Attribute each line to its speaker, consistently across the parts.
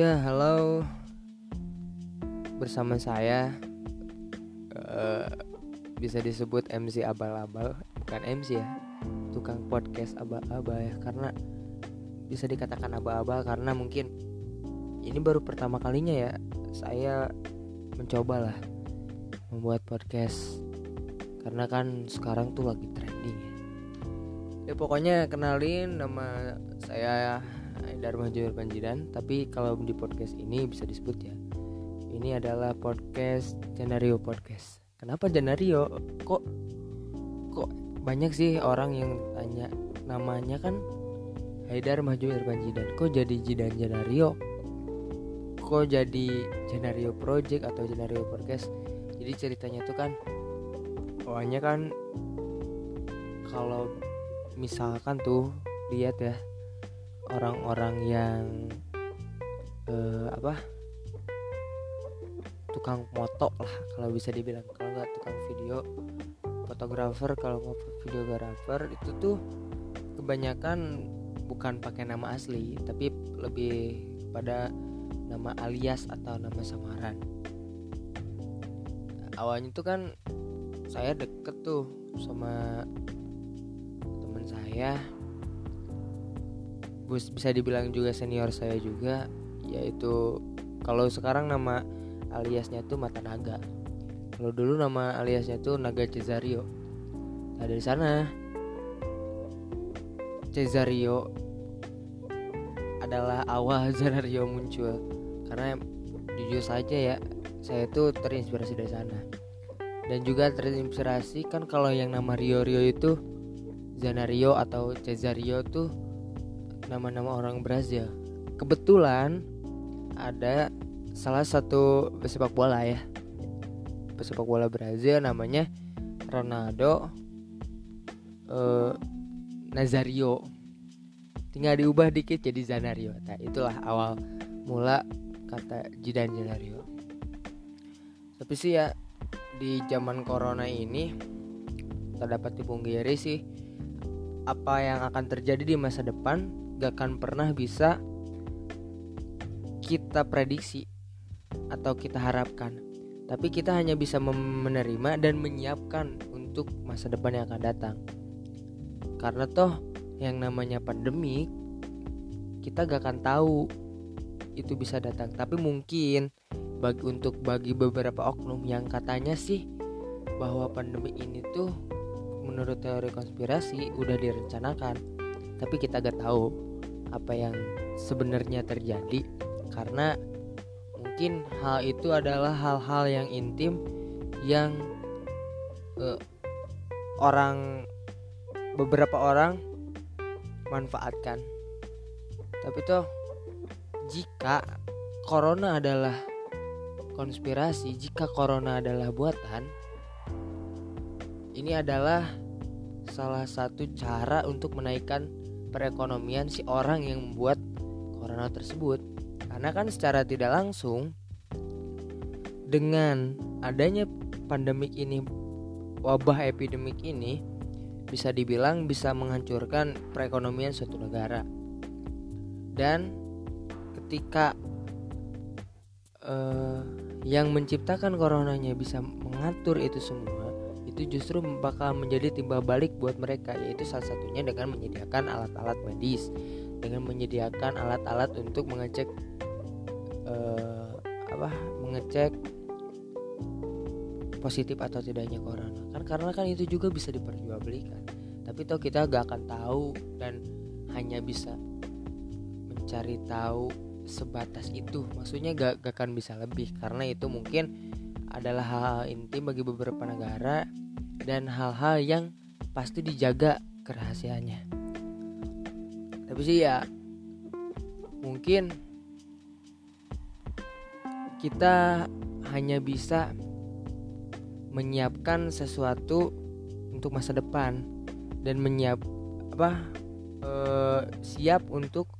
Speaker 1: Ya, halo. Bersama saya uh, bisa disebut MC abal-abal, bukan MC ya. Tukang podcast abal-abal ya karena bisa dikatakan abal-abal karena mungkin ini baru pertama kalinya ya saya mencoba lah membuat podcast karena kan sekarang tuh lagi trending ya. Ya pokoknya kenalin nama saya Dharma Jumir Panjidan tapi kalau di podcast ini bisa disebut ya. Ini adalah podcast Janario Podcast. Kenapa Janario? Kok kok banyak sih orang yang tanya namanya kan? Haidar Mahjumir Panjidan kok jadi Jidan Janario? Kok jadi Janario Project atau Janario Podcast? Jadi ceritanya tuh kan awalnya kan kalau misalkan tuh lihat ya orang-orang yang uh, apa? Tukang moto lah kalau bisa dibilang. Kalau nggak tukang video fotografer kalau mau videografer itu tuh kebanyakan bukan pakai nama asli tapi lebih pada nama alias atau nama samaran. Awalnya tuh kan saya deket tuh sama teman saya bisa dibilang juga senior saya juga yaitu kalau sekarang nama aliasnya tuh Mata Naga kalau dulu nama aliasnya tuh Naga Cesario. Nah dari sana Cesario adalah awal Cesario muncul. Karena jujur saja ya saya tuh terinspirasi dari sana. Dan juga terinspirasi kan kalau yang nama Rio Rio itu Zanario atau Cesario tuh nama-nama orang Brazil. Kebetulan ada salah satu pesepak bola ya. Pesepak bola Brazil namanya Ronaldo uh, Nazario. Tinggal diubah dikit jadi Zanario. Nah, itulah awal mula kata Jidan Zanario. Tapi sih ya di zaman corona ini tak dapat sih apa yang akan terjadi di masa depan gak akan pernah bisa kita prediksi atau kita harapkan. Tapi kita hanya bisa menerima dan menyiapkan untuk masa depan yang akan datang. Karena toh yang namanya pandemi kita gak akan tahu itu bisa datang. Tapi mungkin bagi untuk bagi beberapa oknum yang katanya sih bahwa pandemi ini tuh menurut teori konspirasi udah direncanakan tapi kita gak tahu apa yang sebenarnya terjadi karena mungkin hal itu adalah hal-hal yang intim yang uh, orang beberapa orang manfaatkan. Tapi toh jika corona adalah konspirasi jika corona adalah buatan ini adalah salah satu cara untuk menaikkan perekonomian si orang yang membuat corona tersebut. Karena kan secara tidak langsung dengan adanya pandemik ini wabah epidemik ini bisa dibilang bisa menghancurkan perekonomian suatu negara. Dan ketika uh, yang menciptakan coronanya bisa mengatur itu semua itu justru bakal menjadi timbal balik buat mereka yaitu salah satunya dengan menyediakan alat-alat medis. Dengan menyediakan alat-alat untuk mengecek uh, apa mengecek positif atau tidaknya corona. Kan karena kan itu juga bisa diperjualbelikan. Tapi toh kita gak akan tahu dan hanya bisa mencari tahu sebatas itu. Maksudnya gak, gak akan bisa lebih. Karena itu mungkin adalah hal, -hal intim bagi beberapa negara dan hal-hal yang pasti dijaga kerahasiaannya. Tapi sih ya mungkin kita hanya bisa menyiapkan sesuatu untuk masa depan dan menyiap apa e, siap untuk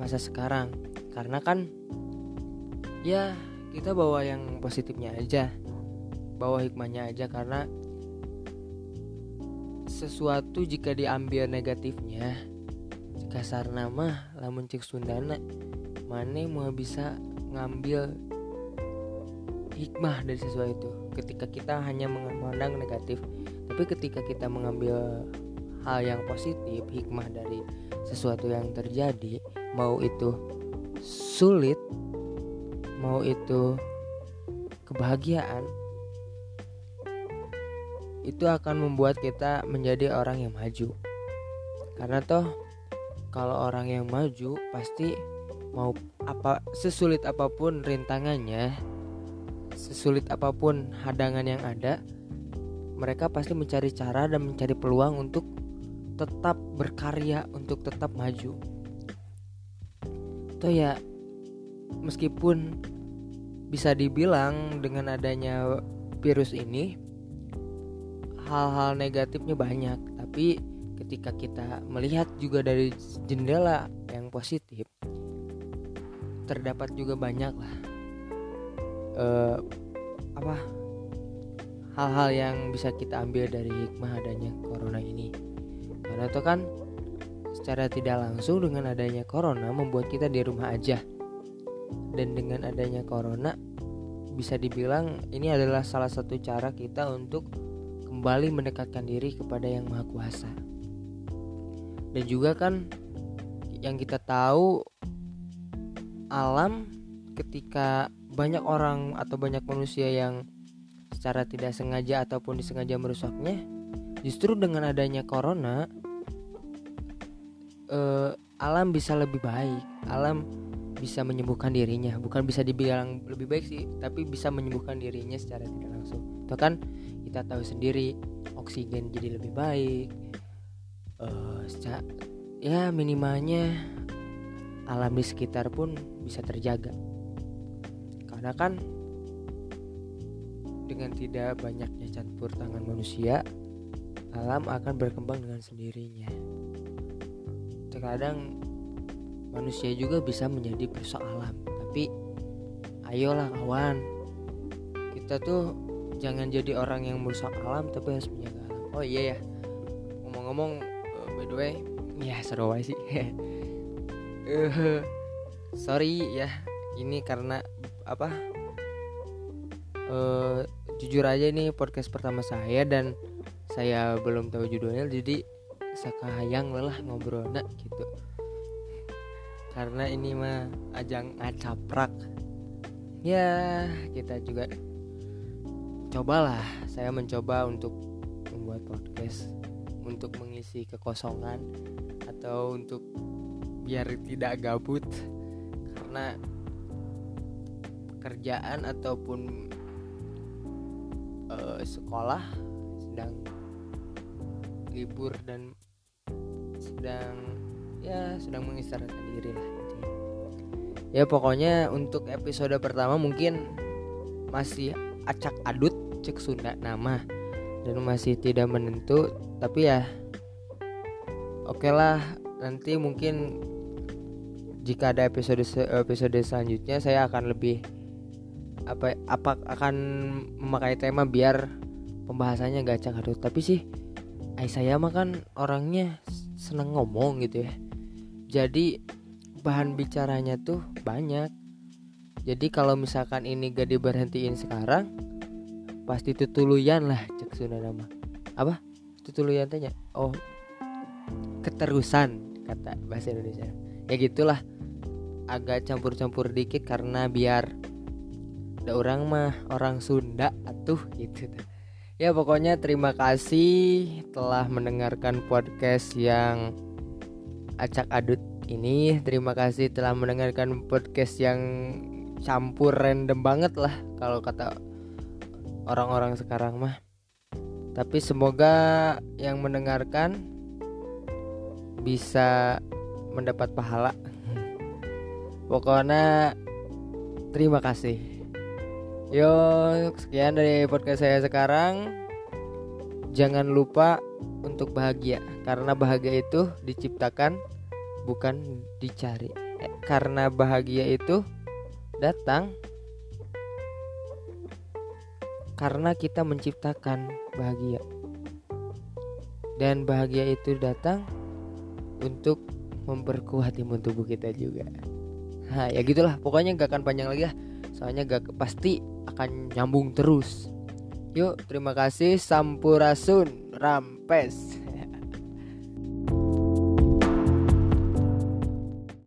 Speaker 1: masa sekarang. Karena kan ya kita bawa yang positifnya aja bawa hikmahnya aja. Karena sesuatu jika diambil negatifnya. Kasar nama lamun cek Sundana mana mau bisa ngambil hikmah dari sesuatu. Itu ketika kita hanya memandang negatif tapi ketika kita mengambil hal yang positif hikmah dari sesuatu yang terjadi mau itu sulit mau itu kebahagiaan itu akan membuat kita menjadi orang yang maju. Karena toh kalau orang yang maju pasti mau apa sesulit apa pun rintangannya sesulit apa pun hadangan yang ada mereka pasti mencari cara dan mencari peluang untuk tetap berkarya untuk tetap maju. Toh ya meskipun bisa dibilang dengan adanya virus ini hal-hal negatifnya banyak. Tapi ketika kita melihat juga dari jendela yang positif terdapat juga banyak lah uh, apa hal-hal yang bisa kita ambil dari hikmah adanya corona ini. Karena itu kan secara tidak langsung dengan adanya corona membuat kita di rumah aja. Dan dengan adanya corona bisa dibilang ini adalah salah satu cara kita untuk kembali mendekatkan diri kepada yang maha kuasa. Dan juga kan yang kita tahu alam ketika banyak orang atau banyak manusia yang secara tidak sengaja ataupun disengaja merusaknya justru dengan adanya corona eh, alam bisa lebih baik. Alam bisa menyembuhkan dirinya. Bukan bisa dibilang lebih baik sih tapi bisa menyembuhkan dirinya secara tidak langsung. Itu kan kita tahu sendiri oksigen jadi lebih baik. Uh, ya minimalnya alam di sekitar pun bisa terjaga. Karena kan dengan tidak banyaknya campur tangan manusia alam akan berkembang dengan sendirinya. Terkadang manusia juga bisa menjadi perusak alam tapi ayolah kawan. Kita tuh jangan jadi orang yang merusak alam tapi harus menjaga alam. Oh iya ya. Ngomong-ngomong uh, by the way ya seru sih. Uh, sorry ya ini karena apa uh, jujur aja ini podcast pertama saya dan saya belum tahu judulnya jadi sakayang lelah ngobrol nak gitu. Karena ini mah ajang acaprak. Ya kita juga cobalah saya mencoba untuk membuat podcast untuk mengisi kekosongan atau untuk biar tidak gabut. Karena pekerjaan ataupun uh, sekolah sedang libur dan sedang ya sedang mengistirahatkan diri lah ya pokoknya untuk episode pertama mungkin masih acak adut cek Sunda nama. Dan masih tidak menentu tapi ya oke okay lah. Nanti mungkin jika ada episode episode selanjutnya saya akan lebih apa apa akan memakai tema biar pembahasannya gak cakadut tapi sih ay saya mah kan orangnya seneng ngomong gitu ya. Jadi bahan bicaranya tuh banyak. Jadi kalau misalkan ini gak diberhentiin sekarang pasti tutuluyan lah cek Sunda nama. Apa? Tutuluyan tanya oh keterusan kata bahasa Indonesia. Ya gitulah agak campur-campur dikit karena biar ada orang mah orang Sunda atuh gitu. Ya pokoknya terima kasih telah mendengarkan podcast yang acak adut ini. Terima kasih telah mendengarkan podcast yang campur random banget lah kalau kata orang-orang sekarang mah tapi semoga yang mendengarkan bisa mendapat pahala Pokoknya terima kasih. Yo, sekian dari podcast saya sekarang. Jangan lupa untuk bahagia karena bahagia itu diciptakan bukan dicari. Eh, karena bahagia itu datang karena kita menciptakan bahagia. Dan bahagia itu datang untuk memperkuat imun tubuh kita juga. nah ya gitulah. Pokoknya gak akan panjang lagi lah. Soalnya gak pasti akan nyambung terus. Yuk terima kasih. Sampurasun. Rampes